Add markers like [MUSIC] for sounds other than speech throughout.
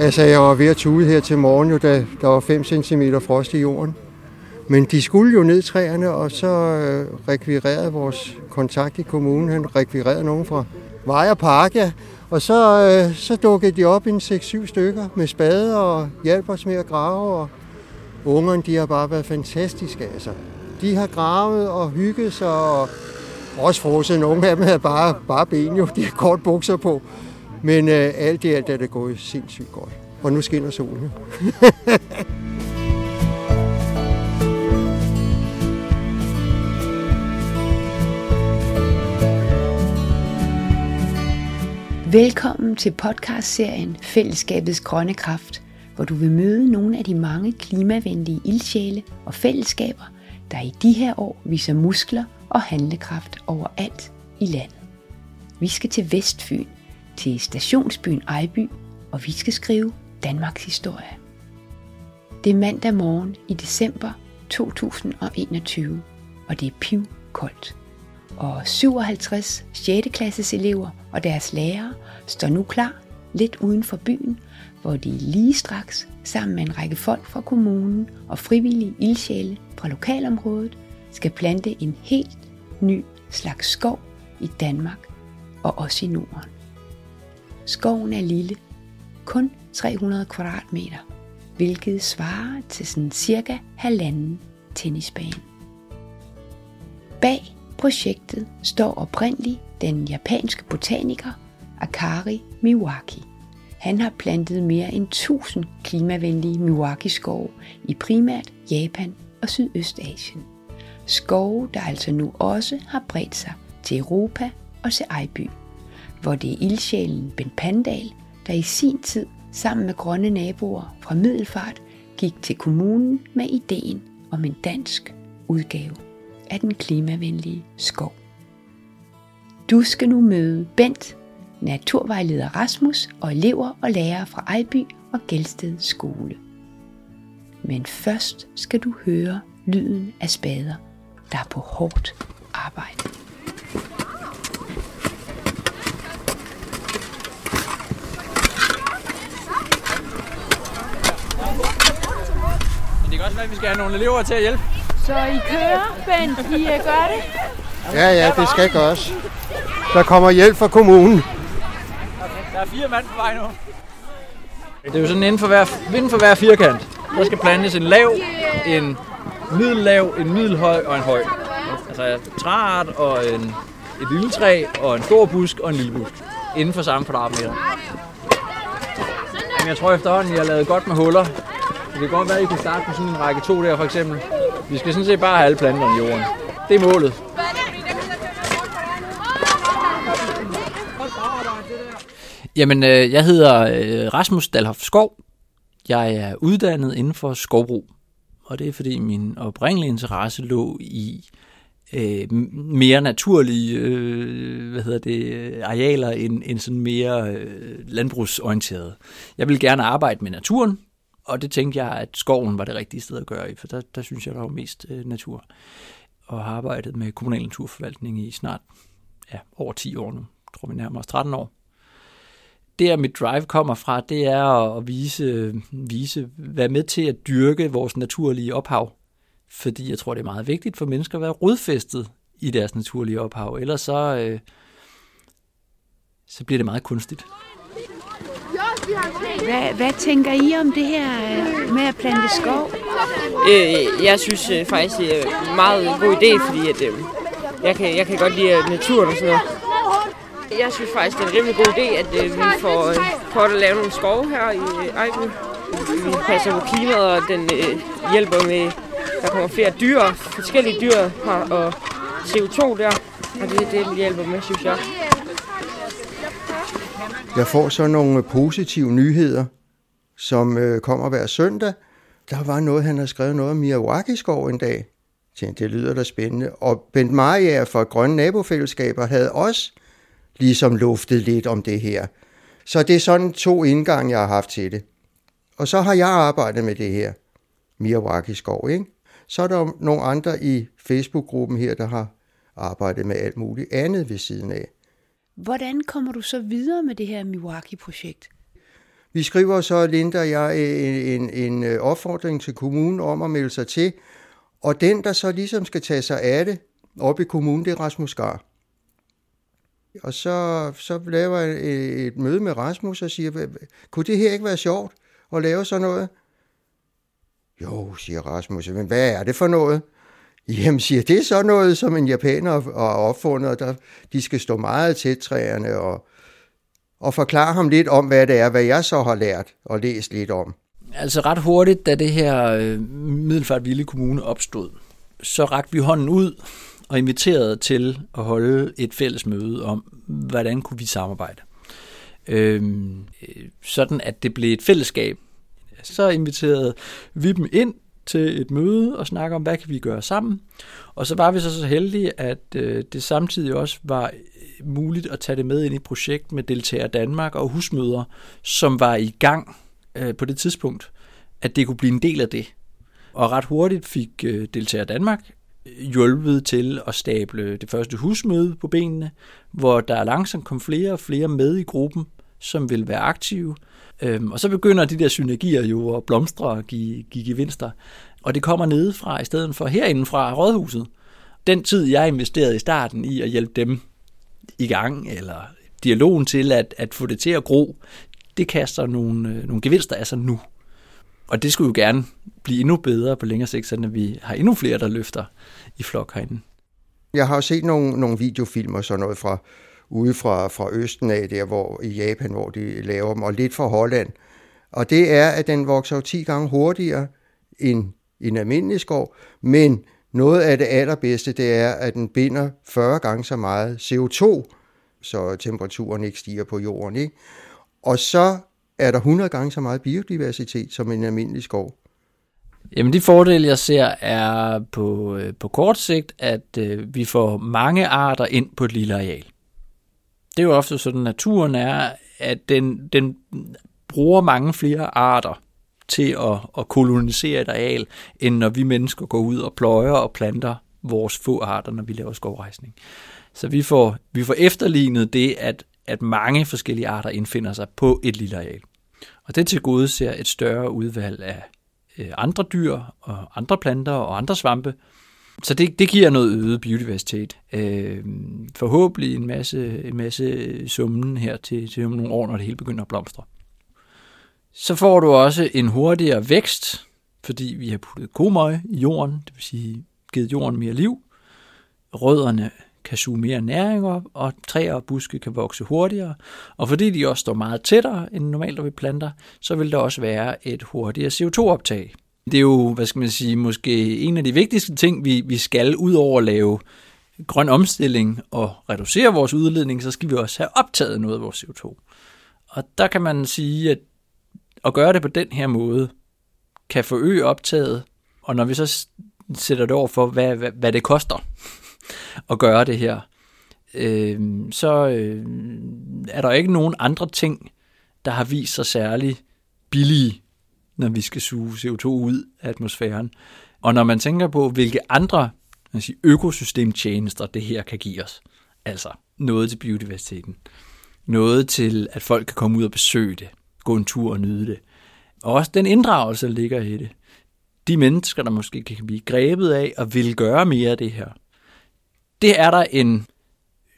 Altså, jeg var ved at tude her til morgen, jo, da der var 5 cm frost i jorden. Men de skulle jo ned træerne, og så øh, rekvirerede vores kontakt i kommunen. Han rekvirerede nogen fra Vejer og Park, ja. Og så, øh, så dukkede de op i 6-7 stykker med spade og hjalp os med at grave. Og ungerne, de har bare været fantastiske, altså. De har gravet og hygget sig, og også frosset. Nogle af dem havde bare, bare ben, jo. De har kort bukser på. Men øh, alt i alt er det gået sindssygt godt. Og nu skinner solen. [LAUGHS] Velkommen til podcastserien Fællesskabets Grønne Kraft, hvor du vil møde nogle af de mange klimavenlige ildsjæle og fællesskaber, der i de her år viser muskler og handlekraft overalt i landet. Vi skal til Vestfyn, til stationsbyen Ejby, og vi skal skrive Danmarks historie. Det er mandag morgen i december 2021, og det er piv koldt. Og 57 6. klasses elever og deres lærere står nu klar lidt uden for byen, hvor de lige straks sammen med en række folk fra kommunen og frivillige ildsjæle fra lokalområdet skal plante en helt ny slags skov i Danmark og også i Norden. Skoven er lille, kun 300 kvadratmeter, hvilket svarer til sådan cirka halvanden tennisbane. Bag projektet står oprindeligt den japanske botaniker Akari Miwaki. Han har plantet mere end 1000 klimavenlige Miwaki-skove i primært Japan og Sydøstasien. Skove, der altså nu også har bredt sig til Europa og til Ejby, hvor det er ildsjælen Ben Pandal, der i sin tid sammen med grønne naboer fra Middelfart gik til kommunen med ideen om en dansk udgave af den klimavenlige skov. Du skal nu møde Bent, naturvejleder Rasmus og elever og lærere fra Ejby og Gældsted skole. Men først skal du høre lyden af spader, der er på hårdt arbejde. Kan også være, at vi skal have nogle elever til at hjælpe. Så I kører, Bent. I uh, gør det? Ja, ja, det skal gøres. Der kommer hjælp fra kommunen. Der er fire mand på vej nu. Det er jo sådan inden for hver, inden for hver firkant. Der skal plantes en lav, en middellav, en middelhøj og en høj. Altså træart og en, et lille træ og en stor busk og en lille busk. Inden for samme kvadratmeter. Men jeg tror efterhånden, I har lavet godt med huller. Det kan godt være, at I kan starte på sådan en række to der for eksempel. Vi skal sådan set bare have alle planterne i jorden. Det er målet. Jamen, øh, jeg hedder øh, Rasmus Dalhoff Skov. Jeg er uddannet inden for skovbrug. Og det er fordi min oprindelige interesse lå i øh, mere naturlige øh, hvad hedder det, øh, arealer end, end sådan mere øh, landbrugsorienteret. Jeg vil gerne arbejde med naturen, og det tænkte jeg, at skoven var det rigtige sted at gøre i, for der, der synes jeg, der var mest øh, natur. Og har arbejdet med kommunal naturforvaltning i snart ja, over 10 år nu. Jeg tror, vi nærmer os 13 år. Der mit drive kommer fra, det er at vise, vise, være med til at dyrke vores naturlige ophav. Fordi jeg tror, det er meget vigtigt for mennesker at være rodfæstet i deres naturlige ophav. Ellers så, øh, så bliver det meget kunstigt. Hvad, hvad tænker I om det her øh, med at plante skov? Øh, jeg synes øh, faktisk, det er en meget god idé, fordi at, øh, jeg, kan, jeg kan godt lide øh, naturen og sådan noget. Jeg synes faktisk, det er en rimelig god idé, at øh, vi får øh, prøvet at lave nogle skove her i øh, Ejby. Vi passer på klimaet, og den øh, hjælper med, der kommer flere dyr, forskellige dyr her, og CO2 der. Og det er det, den hjælper med, synes jeg. Jeg får så nogle øh, positive nyheder, som øh, kommer hver søndag. Der var noget, han har skrevet noget om Miyawaki-skov en dag. Tænkte, det lyder da spændende. Og Bent Mariager fra Grønne Nabofællesskaber havde også ligesom luftet lidt om det her. Så det er sådan to indgange, jeg har haft til det. Og så har jeg arbejdet med det her, Miyawaki-skov, ikke? Så er der nogle andre i Facebook-gruppen her, der har arbejdet med alt muligt andet ved siden af. Hvordan kommer du så videre med det her Miwaki-projekt? Vi skriver så, Linda og jeg, en, en, en øh, opfordring til kommunen om at melde sig til, og den, der så ligesom skal tage sig af det op i kommunen, det er Rasmus Gar. Og så, så laver jeg et, et møde med Rasmus og siger, kunne det her ikke være sjovt at lave sådan noget? Jo, siger Rasmus, men hvad er det for noget? Jamen, siger, det er så noget, som en japaner har opfundet, der, de skal stå meget tæt træerne og, og forklare ham lidt om, hvad det er, hvad jeg så har lært og læst lidt om. Altså ret hurtigt, da det her øh, Middelfart Ville Kommune opstod, så rakte vi hånden ud og inviterede til at holde et fælles møde om, hvordan kunne vi samarbejde. Øhm, øh, sådan at det blev et fællesskab. Så inviterede vi dem ind til et møde og snakke om, hvad kan vi gøre sammen. Og så var vi så så heldige, at øh, det samtidig også var øh, muligt at tage det med ind i et projekt med Deltager Danmark og husmøder, som var i gang øh, på det tidspunkt, at det kunne blive en del af det. Og ret hurtigt fik øh, Deltager Danmark øh, hjulpet til at stable det første husmøde på benene, hvor der langsomt kom flere og flere med i gruppen, som vil være aktive. Øhm, og så begynder de der synergier jo at blomstre og give, give gevinster. Og det kommer nedefra i stedet for herinde fra rådhuset. Den tid, jeg investerede i starten i at hjælpe dem i gang, eller dialogen til at, at få det til at gro, det kaster nogle, øh, nogle gevinster af sig nu. Og det skulle jo gerne blive endnu bedre på længere sigt, så vi har endnu flere, der løfter i flok herinde. Jeg har set nogle, nogle videofilm og sådan noget fra ude fra, fra Østen af, der hvor i Japan, hvor de laver dem, og lidt fra Holland. Og det er, at den vokser jo 10 gange hurtigere end en almindelig skov, men noget af det allerbedste, det er, at den binder 40 gange så meget CO2, så temperaturen ikke stiger på jorden. Ikke? Og så er der 100 gange så meget biodiversitet som en almindelig skov. Jamen de fordele, jeg ser, er på, øh, på kort sigt, at øh, vi får mange arter ind på et lille areal. Det er jo ofte sådan, naturen er, at den, den bruger mange flere arter til at, at kolonisere et areal, end når vi mennesker går ud og pløjer og planter vores få arter, når vi laver skovrejsning. Så vi får, vi får efterlignet det, at, at mange forskellige arter indfinder sig på et lille areal. Og det til gode ser et større udvalg af øh, andre dyr og andre planter og andre svampe. Så det, det giver noget øget biodiversitet. Øh, forhåbentlig en masse, en masse summen her til, til nogle år, når det hele begynder at blomstre. Så får du også en hurtigere vækst, fordi vi har puttet komøg i jorden, det vil sige givet jorden mere liv. Rødderne kan suge mere næring op, og træer og buske kan vokse hurtigere. Og fordi de også står meget tættere end normalt, når vi planter, så vil der også være et hurtigere CO2-optag. Det er jo, hvad skal man sige, måske en af de vigtigste ting, vi, vi skal ud over at lave grøn omstilling og reducere vores udledning, så skal vi også have optaget noget af vores CO2. Og der kan man sige, at at gøre det på den her måde, kan forøge optaget, og når vi så sætter det over for, hvad, hvad, hvad det koster [LAUGHS] at gøre det her, øh, så øh, er der ikke nogen andre ting, der har vist sig særlig billige, når vi skal suge CO2 ud af atmosfæren. Og når man tænker på, hvilke andre man siger, økosystemtjenester det her kan give os, altså noget til biodiversiteten, noget til, at folk kan komme ud og besøge det, gå en tur og nyde det. Og også den inddragelse, der ligger i det. De mennesker, der måske kan blive grebet af og vil gøre mere af det her. Det er der en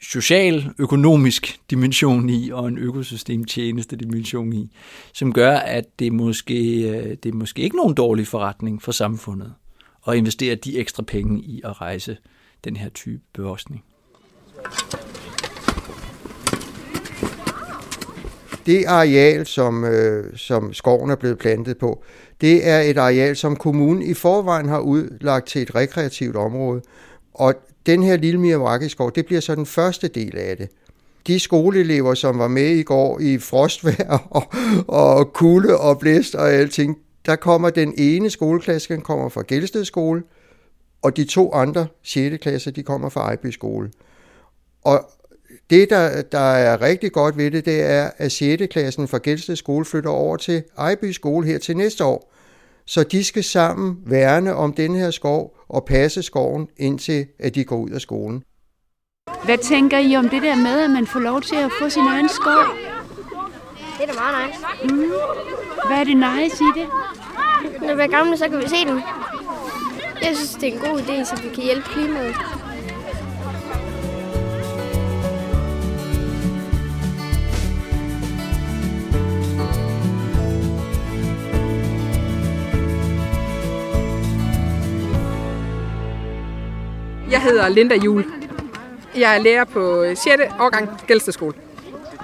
social, økonomisk dimension i, og en økosystemtjeneste dimension i, som gør, at det måske, øh, det er måske ikke nogen dårlig forretning for samfundet at investere de ekstra penge i at rejse den her type bevoksning. det areal, som, øh, som skoven er blevet plantet på, det er et areal, som kommunen i forvejen har udlagt til et rekreativt område. Og den her lille Mirawakiskov, det bliver så den første del af det. De skoleelever, som var med i går i frostvær [LAUGHS] og, og kulde og blæst og alting, der kommer den ene skoleklasse, den kommer fra Gældsted skole, og de to andre 6. klasser, de kommer fra Ejby skole. Og det, der, der er rigtig godt ved det, det er, at 6. klassen fra Gældsted skole flytter over til Ejby skole her til næste år. Så de skal sammen værne om den her skov og passe skoven, indtil at de går ud af skolen. Hvad tænker I om det der med, at man får lov til at få sin egen skov? Det er da meget nice. Mm. Hvad er det nice i det? Når vi er gamle, så kan vi se dem. Jeg synes, det er en god idé, så vi kan hjælpe klimaet. Jeg hedder Linda Jul. Jeg er lærer på øh, 6. årgang Gælstedskole.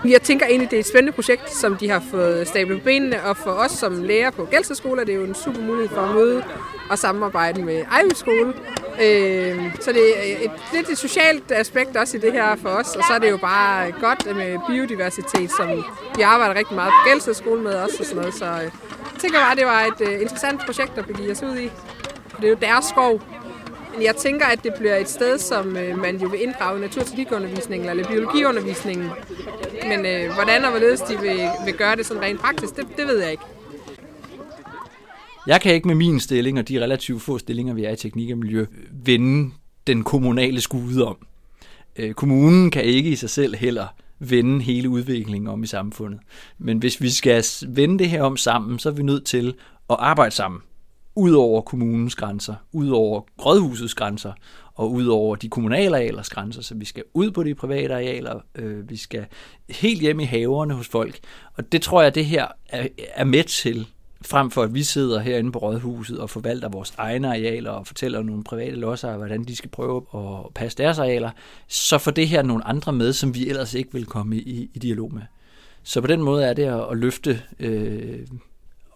Jeg tænker egentlig, det er et spændende projekt, som de har fået stablet på benene, og for os som lærer på Gælstedskole er det jo en super mulighed for at møde og samarbejde med Ejby Skole. Øhm, så det er et, lidt et socialt aspekt også i det her for os, og så er det jo bare godt med biodiversitet, som vi arbejder rigtig meget på Gælstedskole med også og sådan noget. Så øh, jeg tænker bare, det var et øh, interessant projekt at begive os ud i. Det er jo deres skov, jeg tænker, at det bliver et sted, som øh, man jo vil inddrage i naturteknikundervisningen eller biologiundervisningen. Men øh, hvordan og hvorledes de vil, vil gøre det sådan rent praktisk, det, det ved jeg ikke. Jeg kan ikke med min stilling og de relativt få stillinger, vi er i teknik og miljø, vende den kommunale skude om. Øh, kommunen kan ikke i sig selv heller vende hele udviklingen om i samfundet. Men hvis vi skal vende det her om sammen, så er vi nødt til at arbejde sammen ud over kommunens grænser, ud over grødhusets grænser og ud over de kommunale arealers grænser, så vi skal ud på de private arealer, øh, vi skal helt hjem i haverne hos folk. Og det tror jeg, det her er, er med til, frem for at vi sidder herinde på rådhuset og forvalter vores egne arealer og fortæller nogle private lodsejere, hvordan de skal prøve at passe deres arealer, så får det her nogle andre med, som vi ellers ikke vil komme i, i dialog med. Så på den måde er det at, at løfte øh,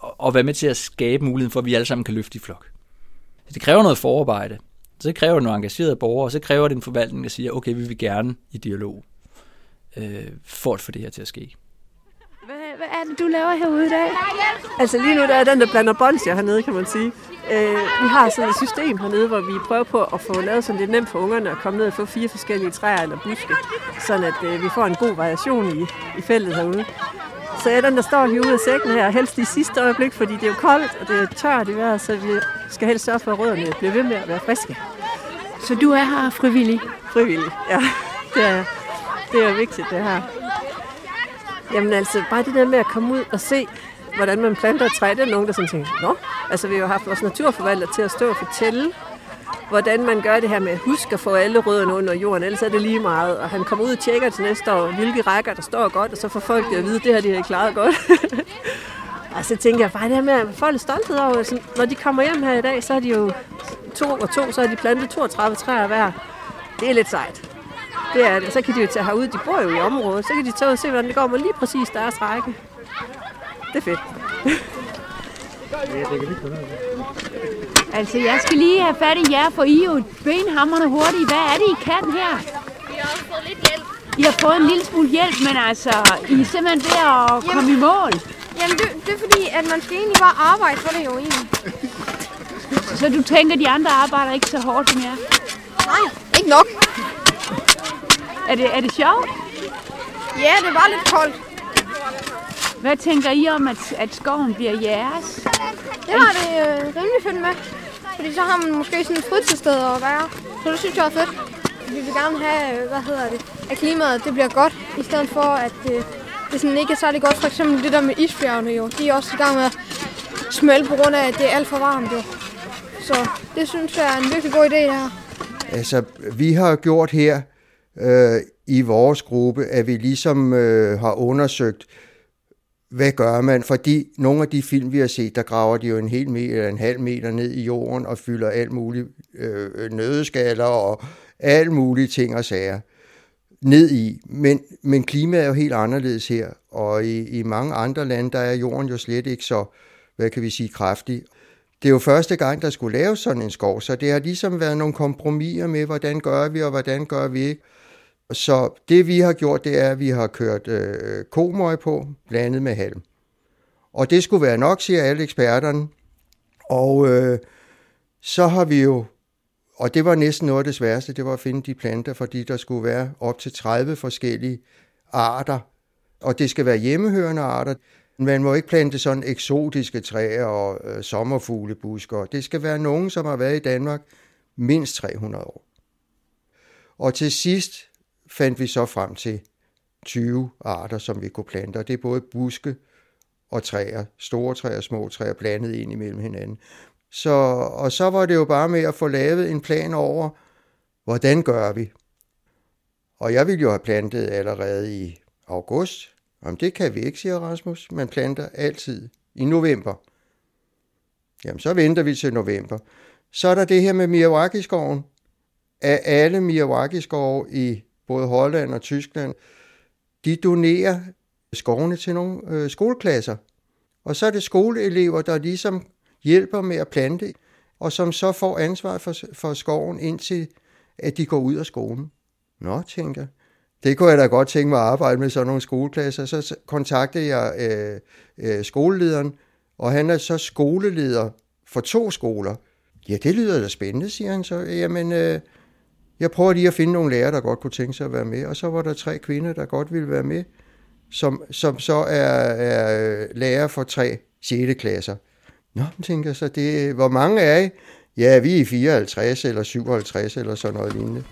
og være med til at skabe muligheden for, at vi alle sammen kan løfte i flok. Det kræver noget forarbejde. Så kræver det nogle engagerede borgere, og så kræver det en forvaltning, der siger, okay, vi vil gerne i dialog øh, for at få det her til at ske. Hvad, hvad er det, du laver herude i dag? Altså lige nu der er den, der blander bolsjer hernede, kan man sige. Øh, vi har sådan et system hernede, hvor vi prøver på at få lavet sådan lidt nemt for ungerne at komme ned og få fire forskellige træer eller buske, sådan at øh, vi får en god variation i, i feltet herude. Så er den, der står lige ude af sækken her, helst i sidste øjeblik, fordi det er jo koldt, og det er tørt i vejret, så vi skal helst sørge for, at rødderne bliver ved med at være friske. Så du er her frivillig? Frivillig, ja. Det er, det er vigtigt, det her. Jamen altså, bare det der med at komme ud og se, hvordan man planter et træ, det er nogen, der sådan tænker, nå, altså vi har jo haft vores naturforvalter til at stå og fortælle, hvordan man gør det her med at huske at få alle rødderne under jorden, ellers er det lige meget. Og han kommer ud og tjekker til næste år, hvilke rækker der står godt, og så får folk det at vide, at det her de har klaret godt. [LAUGHS] og så tænker jeg bare det her med at folk er stolthed over, så når de kommer hjem her i dag, så er de jo to og to, så har de plantet 32 træer hver. Det er lidt sejt. Det er det. Så kan de jo tage herud, de bor jo i området, så kan de tage ud og se, hvordan det går med lige præcis deres række. Det er fedt. [LAUGHS] Altså, jeg skal lige have fat i jer, for I er jo benhammerne hurtigt. Hvad er det, I kan her? Vi har også fået lidt hjælp. I har fået en lille smule hjælp, men altså, I er simpelthen ved at komme i mål. Jamen, det, det er fordi, at man skal egentlig bare arbejde for det jo egentlig. Så du tænker, at de andre arbejder ikke så hårdt som jer? Nej, ikke nok. Er det, er det sjovt? Ja, det var lidt koldt. Hvad tænker I om, at, at skoven bliver jeres? Det har det øh, rimelig fedt med. Fordi så har man måske sådan et fritidssted at være. Så det synes jeg er fedt. Vi vil gerne have, øh, hvad hedder det, at klimaet det bliver godt, i stedet for at øh, det sådan ikke er særlig godt. For eksempel det der med isbjergene jo. De er også i gang med at smelte på grund af, at det er alt for varmt jo. Så det synes jeg er en virkelig god idé det her. Altså, vi har gjort her øh, i vores gruppe, at vi ligesom øh, har undersøgt, hvad gør man? Fordi nogle af de film, vi har set, der graver de jo en hel meter, en halv meter ned i jorden og fylder alt muligt øh, nødeskaller og alt muligt ting og sager ned i. Men, men klimaet er jo helt anderledes her, og i, i mange andre lande, der er jorden jo slet ikke så, hvad kan vi sige, kraftig. Det er jo første gang, der skulle laves sådan en skov, så det har ligesom været nogle kompromiser med, hvordan gør vi, og hvordan gør vi ikke. Så det vi har gjort, det er, at vi har kørt øh, komøg på, blandet med halm. Og det skulle være nok, siger alle eksperterne. Og øh, så har vi jo, og det var næsten noget af det sværeste, det var at finde de planter, fordi der skulle være op til 30 forskellige arter. Og det skal være hjemmehørende arter. Man må ikke plante sådan eksotiske træer og øh, sommerfuglebusker. Det skal være nogen, som har været i Danmark mindst 300 år. Og til sidst fandt vi så frem til 20 arter, som vi kunne plante, og det er både buske og træer, store træer små træer, blandet ind imellem hinanden. Så, og så var det jo bare med at få lavet en plan over, hvordan gør vi? Og jeg ville jo have plantet allerede i august. Jamen det kan vi ikke, siger Rasmus. Man planter altid i november. Jamen så venter vi til november. Så er der det her med Miyawaki-skoven. Af alle Miyawaki-skove i både Holland og Tyskland, de donerer skovene til nogle øh, skoleklasser. Og så er det skoleelever, der ligesom hjælper med at plante, og som så får ansvar for, for skoven indtil, at de går ud af skolen. Nå, tænker det kunne jeg da godt tænke mig at arbejde med sådan nogle skoleklasser. Så kontaktede jeg øh, øh, skolelederen, og han er så skoleleder for to skoler. Ja, det lyder da spændende, siger han så. Jamen, øh, jeg prøver lige at finde nogle lærere, der godt kunne tænke sig at være med. Og så var der tre kvinder, der godt ville være med, som, som så er, er øh, lærer for tre 6. klasser. Nå, tænker jeg så, det, hvor mange er I? Ja, vi er 54 eller 57 eller sådan noget lignende.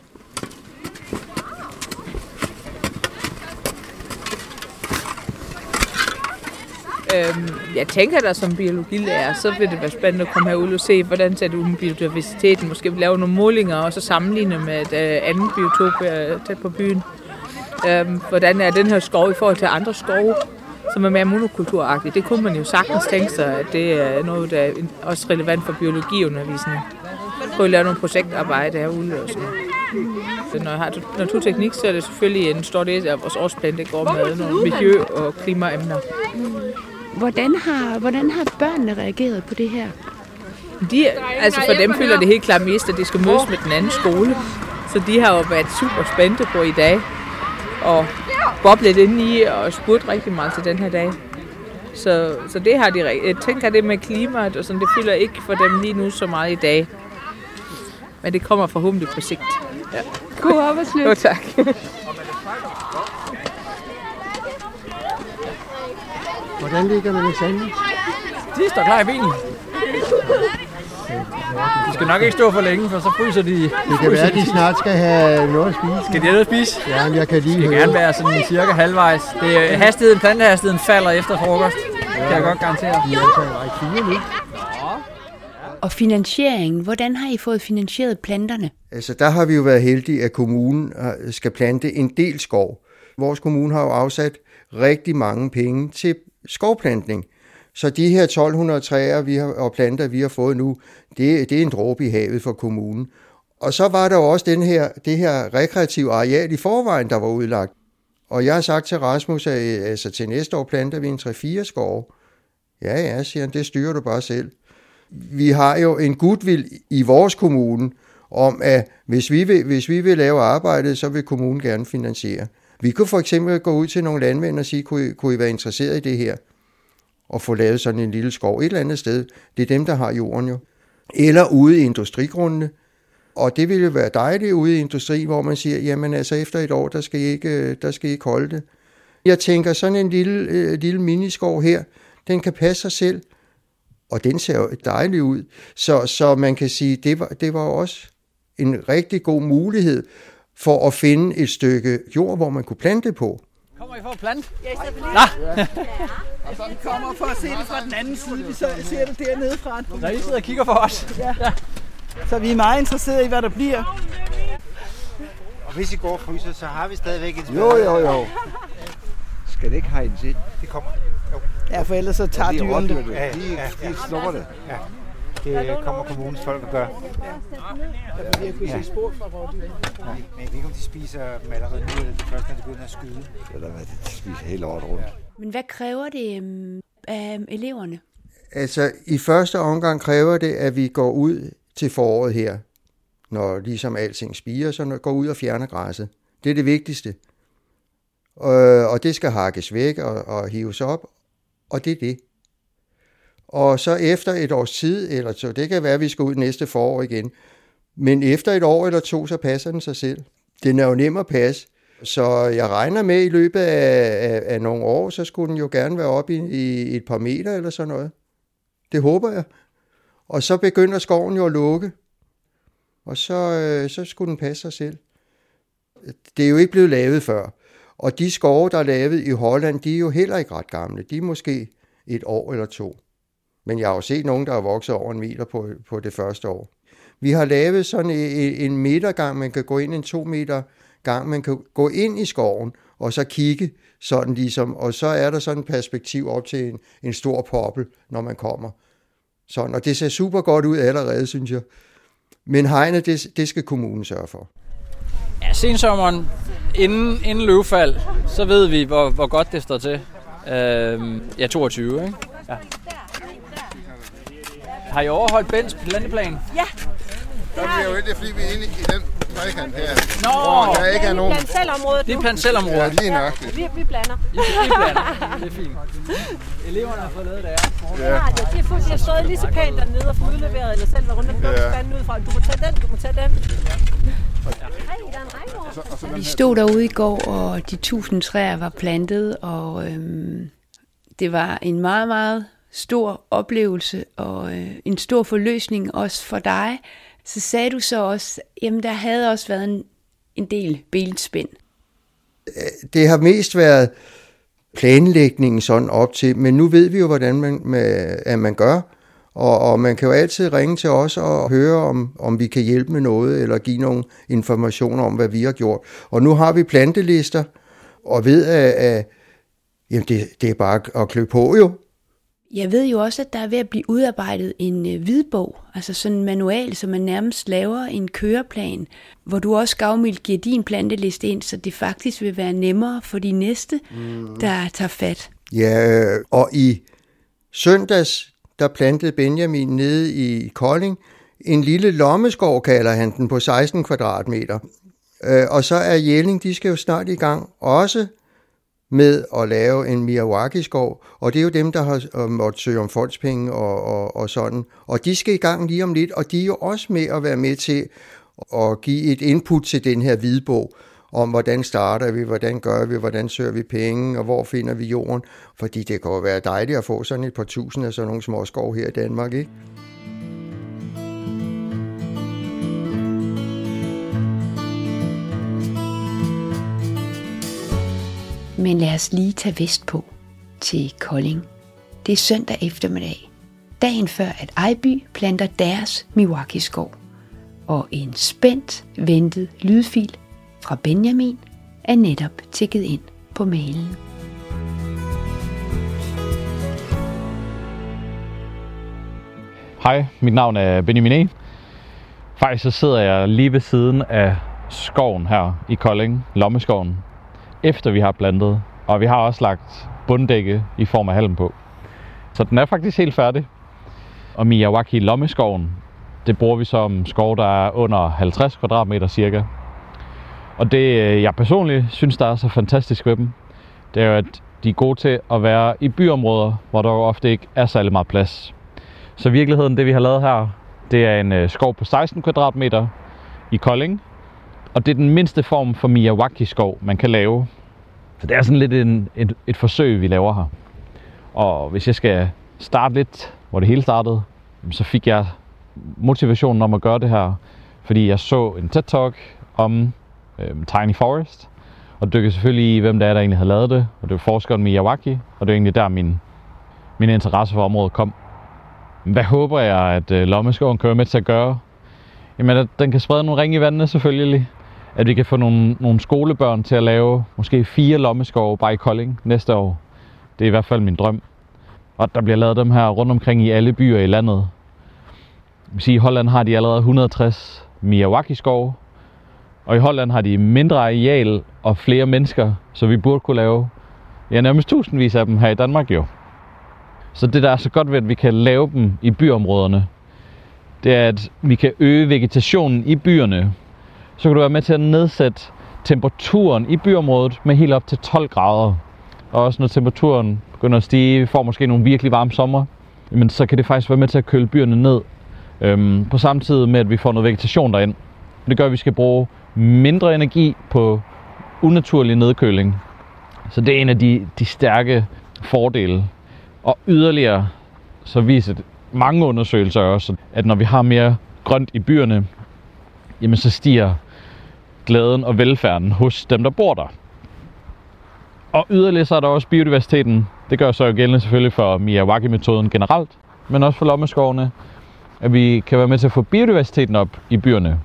Øhm, jeg tænker da som biologilærer, så vil det være spændende at komme herud og se, hvordan ser det ud med biodiversiteten. Måske lave nogle målinger og så sammenligne med et øh, andet biotop øh, tæt på byen. Øhm, hvordan er den her skov i forhold til andre skove, som er mere monokulturagtige. Det kunne man jo sagtens tænke sig, at det er noget, der er også relevant for biologiundervisning. Prøve at lave nogle projektarbejde herude og sådan så når jeg har naturteknik, så er det selvfølgelig en stor del af vores årsplan, det går med nogle miljø- og klimaemner. Hvordan har, hvordan har børnene reageret på det her? De, altså for dem føler det helt klart mest, at de skal mødes med den anden skole. Så de har jo været super spændte på i dag. Og boblet ind i og spurgt rigtig meget til den her dag. Så, så det har de, jeg tænker det med klimaet, og sådan, det fylder ikke for dem lige nu så meget i dag. Men det kommer forhåbentlig på sigt. Ja. God arbejdsløb. Jo, tak. [LAUGHS] Hvordan ligger man i sanden? De står klar i bilen. Du skal nok ikke stå for længe, for så fryser de. Det kan være, at de snart skal have noget at spise. Skal de have noget at spise? Ja, men jeg kan lige Det høre. kan gerne være sådan cirka halvvejs. Det er hastigheden, plantehastigheden falder efter frokost. Det kan jeg godt garantere. De er altså i fire nu. Og finansieringen, hvordan har I fået finansieret planterne? Altså, der har vi jo været heldige, at kommunen øh, skal plante en del skov. Vores kommune har jo afsat rigtig mange penge til skovplantning. Så de her 1200 træer vi har, og planter, vi har fået nu, det, det er en dråbe i havet for kommunen. Og så var der jo også den her, det her rekreative areal i forvejen, der var udlagt. Og jeg har sagt til Rasmus, at altså, til næste år planter vi en 3-4 skove. Ja, ja, siger han, det styrer du bare selv. Vi har jo en goodwill i vores kommune om, at hvis vi vil, hvis vi vil lave arbejdet, så vil kommunen gerne finansiere. Vi kunne for eksempel gå ud til nogle landmænd og sige, kunne I, kunne I være interesseret i det her? Og få lavet sådan en lille skov et eller andet sted. Det er dem, der har jorden jo. Eller ude i industrigrundene. Og det ville jo være dejligt ude i industri, hvor man siger, jamen altså efter et år, der skal I ikke, øh, der skal I ikke holde det. Jeg tænker, sådan en lille, øh, lille miniskov her, den kan passe sig selv, og den ser jo dejlig ud. Så, så man kan sige, det var, det var også en rigtig god mulighed for at finde et stykke jord, hvor man kunne plante på. Kommer I for at plante? Ja, selvfølgelig. Vi [LAUGHS] kommer for at se det fra den anden side. Vi så- ser det dernede fra. Når I sidder og kigger for os. Ja. Så vi er meget interesserede i, hvad der bliver. Og hvis I går og fryser, så har vi stadigvæk et Jo, jo, jo. Skal det ikke hegnes ind? Det kommer. Jo. Ja, for ellers så tager de dyrene det. Ja, de, ja, de ja. snupper det. Det kommer kommunens folk at gøre. Ja, vi har kunnet se spor fra rådyr. Ja. Men jeg ved ikke, om de spiser dem allerede nu, eller det først, når de begynder at skyde. Eller hvad, de spiser hele året rundt. Men hvad kræver det øhm, af eleverne? Altså, i første omgang kræver det, at vi går ud til foråret her, når ligesom alting spiger, så når går ud og fjerner græsset. Det er det vigtigste. Øh, og det skal hakkes væk og, og hives op, og det er det. Og så efter et års tid, eller så det kan være, at vi skal ud næste forår igen, men efter et år eller to, så passer den sig selv. Den er jo nem at passe, så jeg regner med, at i løbet af, af, af nogle år, så skulle den jo gerne være oppe i, i et par meter eller sådan noget. Det håber jeg. Og så begynder skoven jo at lukke, og så, øh, så skulle den passe sig selv. Det er jo ikke blevet lavet før. Og de skove, der er lavet i Holland, de er jo heller ikke ret gamle. De er måske et år eller to. Men jeg har jo set nogen, der har vokset over en meter på, på det første år. Vi har lavet sådan en, en metergang, man kan gå ind en to meter gang, man kan gå ind i skoven og så kigge sådan ligesom, og så er der sådan et perspektiv op til en, en stor poppel, når man kommer. Sådan, og det ser super godt ud allerede, synes jeg. Men hegnet, det, det skal kommunen sørge for. Ja, sensommeren, inden, inden løvfald, så ved vi, hvor, hvor godt det står til. Øhm, ja, 22, ikke? Ja. Har I overholdt Bens landeplan? Ja. Er det jo ikke, fordi vi er inde i den trekant her. Nå! Hvor der ikke er nogen... Det er planselområdet Det er planselområdet. Ja, lige nok. Vi, vi blander. I, I blander. Det er fint. Eleverne har fået lavet det Ja. Det har de. De har, fået, de har stået lige så pænt dernede og fået udleveret, eller selv været rundt plukke Ja. spanden ud fra. Du må tage den, du må tage den. Er. Vi stod derude i går, og de tusind træer var plantet, og øhm, det var en meget, meget stor oplevelse og øh, en stor forløsning også for dig. Så sagde du så også, jamen der havde også været en, en del benspænd. Øh, det har mest været planlægningen sådan op til, men nu ved vi jo, hvordan man, med, at man gør, og, og man kan jo altid ringe til os og høre, om, om vi kan hjælpe med noget, eller give nogle informationer om, hvad vi har gjort. Og nu har vi plantelister, og ved, at, at jamen det, det er bare at klø på jo. Jeg ved jo også, at der er ved at blive udarbejdet en øh, hvidbog, altså sådan en manual, så man nærmest laver en køreplan, hvor du også gavmildt giver din planteliste ind, så det faktisk vil være nemmere for de næste, mm. der tager fat. Ja, øh, og i søndags, der plantede Benjamin nede i Kolding en lille lommeskov, kalder han den, på 16 kvadratmeter. Øh, Og så er Jelling, de skal jo snart i gang også med at lave en Miyawaki-skov, og det er jo dem, der har øh, måttet søge om fondspenge og, og, og sådan. Og de skal i gang lige om lidt, og de er jo også med at være med til at give et input til den her hvidbog, om hvordan starter vi, hvordan gør vi, hvordan søger vi penge, og hvor finder vi jorden. Fordi det kan jo være dejligt at få sådan et par tusind af sådan nogle små skov her i Danmark, ikke? Men lad os lige tage vest på til Kolding. Det er søndag eftermiddag. Dagen før, at Ejby planter deres Miwaki-skov. Og en spændt ventet lydfil fra Benjamin er netop tækket ind på mailen. Hej, mit navn er Benjamin E. Faktisk så sidder jeg lige ved siden af skoven her i Kolding, Lommeskoven, efter vi har plantet. Og vi har også lagt bunddække i form af halm på. Så den er faktisk helt færdig. Og Miyawaki Lommeskoven, det bruger vi som skov, der er under 50 kvadratmeter cirka. Og det, øh, jeg personligt synes, der er så fantastisk ved dem, det er jo, at de er gode til at være i byområder, hvor der jo ofte ikke er særlig meget plads. Så i virkeligheden, det vi har lavet her, det er en øh, skov på 16 kvadratmeter i Kolding. Og det er den mindste form for Miyawaki-skov, man kan lave. Så det er sådan lidt en, et, et forsøg, vi laver her. Og hvis jeg skal starte lidt, hvor det hele startede, så fik jeg motivationen om at gøre det her, fordi jeg så en TED-talk om øhm, Tiny Forest, og dykkede selvfølgelig i, hvem det er, der egentlig havde lavet det, og det var forskeren Miyawaki, og det var egentlig der, min, min interesse for området kom. Hvad håber jeg, at øh, Lommeskoven kan med til at gøre? Jamen, at den kan sprede nogle ringe i vandene selvfølgelig. At vi kan få nogle, nogle skolebørn til at lave måske fire lommeskove bare i Kolding næste år. Det er i hvert fald min drøm. Og der bliver lavet dem her rundt omkring i alle byer i landet. Jeg vil sige, I Holland har de allerede 160 Miyawaki-skove. Og i Holland har de mindre areal og flere mennesker, så vi burde kunne lave ja, nærmest tusindvis af dem her i Danmark jo. Så det, der er så godt ved, at vi kan lave dem i byområderne, det er, at vi kan øge vegetationen i byerne. Så kan du være med til at nedsætte temperaturen i byområdet med helt op til 12 grader. Og også når temperaturen begynder at stige, vi får måske nogle virkelig varme sommer, men så kan det faktisk være med til at køle byerne ned. Øhm, på samme tid med, at vi får noget vegetation derind. Det gør, at vi skal bruge mindre energi på unaturlig nedkøling. Så det er en af de, de stærke fordele. Og yderligere så viser mange undersøgelser også, at når vi har mere grønt i byerne, jamen så stiger glæden og velfærden hos dem, der bor der. Og yderligere så er der også biodiversiteten. Det gør så jo gældende selvfølgelig for Miyawaki-metoden generelt, men også for lommeskovene, at vi kan være med til at få biodiversiteten op i byerne.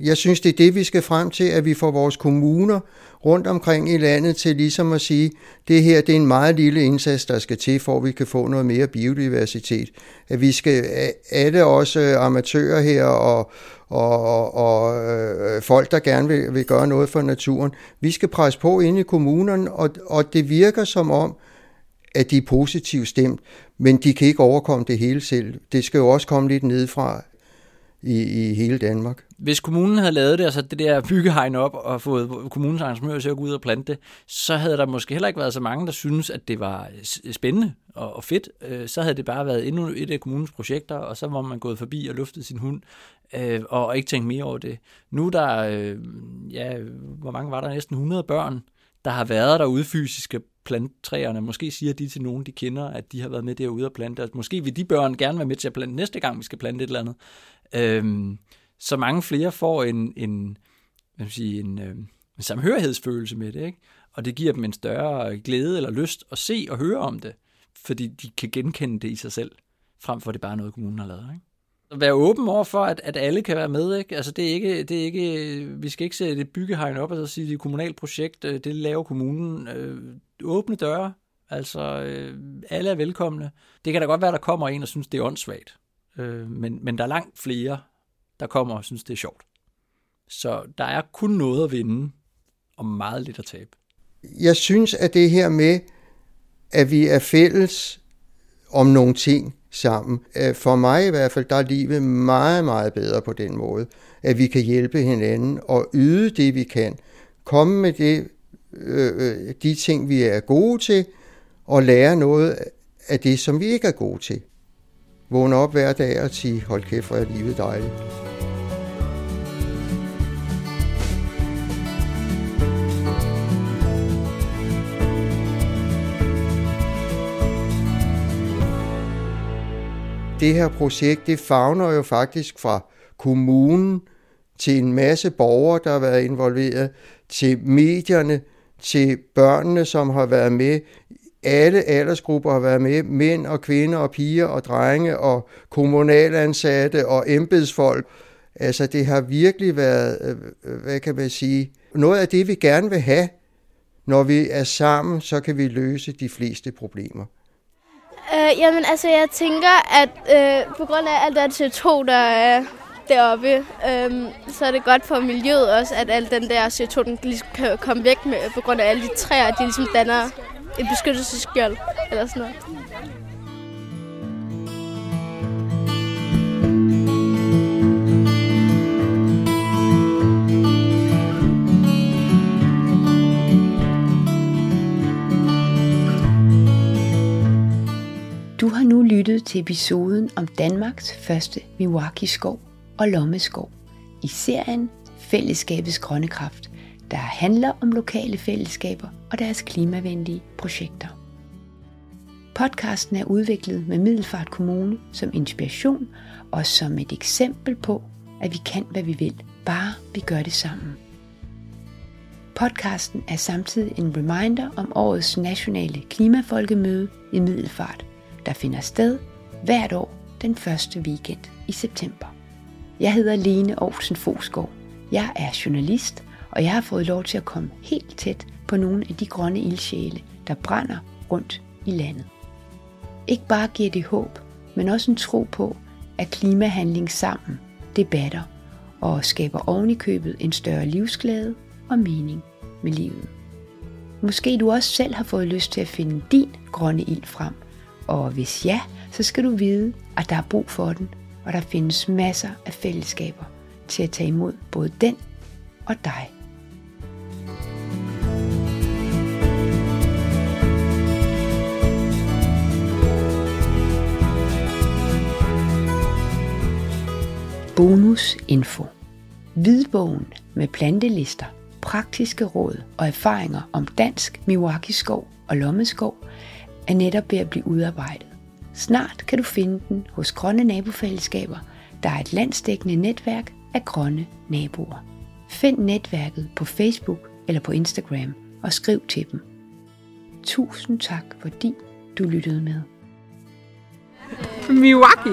Jeg synes, det er det, vi skal frem til, at vi får vores kommuner rundt omkring i landet til ligesom at sige, det her det er en meget lille indsats, der skal til, for at vi kan få noget mere biodiversitet. At vi skal, alle også øh, amatører her og, og, og, og øh, folk, der gerne vil, vil gøre noget for naturen, vi skal presse på ind i kommunerne, og, og det virker som om, at de er positivt stemt, men de kan ikke overkomme det hele selv. Det skal jo også komme lidt nedefra i, i hele Danmark. Hvis kommunen havde lavet det, altså det der byggehegn op og fået kommunens arrangører til at gå ud og plante det, så havde der måske heller ikke været så mange, der synes, at det var spændende og, og fedt. Øh, så havde det bare været endnu et af kommunens projekter, og så var man gået forbi og luftet sin hund øh, og ikke tænkt mere over det. Nu er der, øh, ja, hvor mange var der? Næsten 100 børn, der har været derude fysisk plante træerne. Måske siger de til nogen, de kender, at de har været med derude og plante. Altså, måske vil de børn gerne være med til at plante næste gang, vi skal plante et eller andet. Øhm, så mange flere får en, en, hvad skal sige, en, øh, en samhørighedsfølelse med det, ikke? og det giver dem en større glæde eller lyst at se og høre om det, fordi de kan genkende det i sig selv, frem for at det bare er noget, kommunen har lavet. Ikke? At være åben over for, at, at alle kan være med. Ikke? Altså, det er ikke, det er ikke, vi skal ikke sætte et byggehegn op og så sige, at det er et kommunalt projekt, øh, det laver kommunen. Øh, åbne døre, altså øh, alle er velkomne. Det kan da godt være, der kommer en og synes, det er åndssvagt. Øh, men, men der er langt flere, der kommer og synes, det er sjovt. Så der er kun noget at vinde, og meget lidt at tabe. Jeg synes, at det her med, at vi er fælles om nogle ting sammen, øh, for mig i hvert fald, der er livet meget, meget bedre på den måde, at vi kan hjælpe hinanden og yde det, vi kan. Komme med det, øh, øh, de ting, vi er gode til, og lære noget af det, som vi ikke er gode til. Vågne op hver dag og sige, hold kæft, hvor er livet dejligt. Det her projekt, det fagner jo faktisk fra kommunen til en masse borgere, der har været involveret, til medierne, til børnene, som har været med alle aldersgrupper har været med, mænd og kvinder og piger og drenge og kommunalansatte og embedsfolk. Altså det har virkelig været, øh, hvad kan man sige, noget af det vi gerne vil have. Når vi er sammen, så kan vi løse de fleste problemer. Øh, jamen altså jeg tænker, at øh, på grund af alt det CO2, der er deroppe, øh, så er det godt for miljøet også, at al den der CO2 den ligesom kan komme væk med, på grund af alle de træer, de ligesom danner et beskyttelsesskjold eller sådan noget. Du har nu lyttet til episoden om Danmarks første Miwaki-skov og Lommeskov i serien Fællesskabets Grønne Kraft, der handler om lokale fællesskaber og deres klimavenlige projekter. Podcasten er udviklet med Middelfart Kommune som inspiration og som et eksempel på, at vi kan, hvad vi vil, bare vi gør det sammen. Podcasten er samtidig en reminder om årets nationale klimafolkemøde i Middelfart, der finder sted hvert år den første weekend i september. Jeg hedder Lene Aarhusen Fosgaard. Jeg er journalist, og jeg har fået lov til at komme helt tæt på nogle af de grønne ildsjæle, der brænder rundt i landet. Ikke bare giver det håb, men også en tro på, at klimahandling sammen debatter og skaber ovenikøbet købet en større livsglæde og mening med livet. Måske du også selv har fået lyst til at finde din grønne ild frem, og hvis ja, så skal du vide, at der er brug for den, og der findes masser af fællesskaber til at tage imod både den og dig. Bonus info. Hvidbogen med plantelister, praktiske råd og erfaringer om dansk Miwaki-skov og lommeskov er netop ved at blive udarbejdet. Snart kan du finde den hos Grønne Nabofællesskaber, der er et landsdækkende netværk af grønne naboer. Find netværket på Facebook eller på Instagram og skriv til dem. Tusind tak, fordi du lyttede med. Miwaki.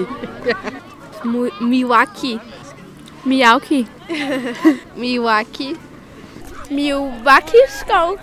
Mu- Miwaki. Miyauki. [LAUGHS] Miwaki. Miwaki skov.